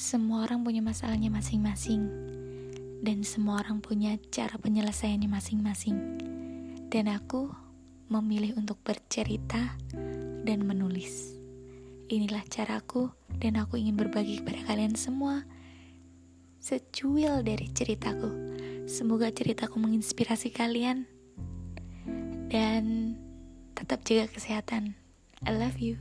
Semua orang punya masalahnya masing-masing, dan semua orang punya cara penyelesaiannya masing-masing. Dan aku memilih untuk bercerita dan menulis. Inilah caraku, dan aku ingin berbagi kepada kalian semua secuil dari ceritaku. Semoga ceritaku menginspirasi kalian, dan tetap jaga kesehatan. I love you.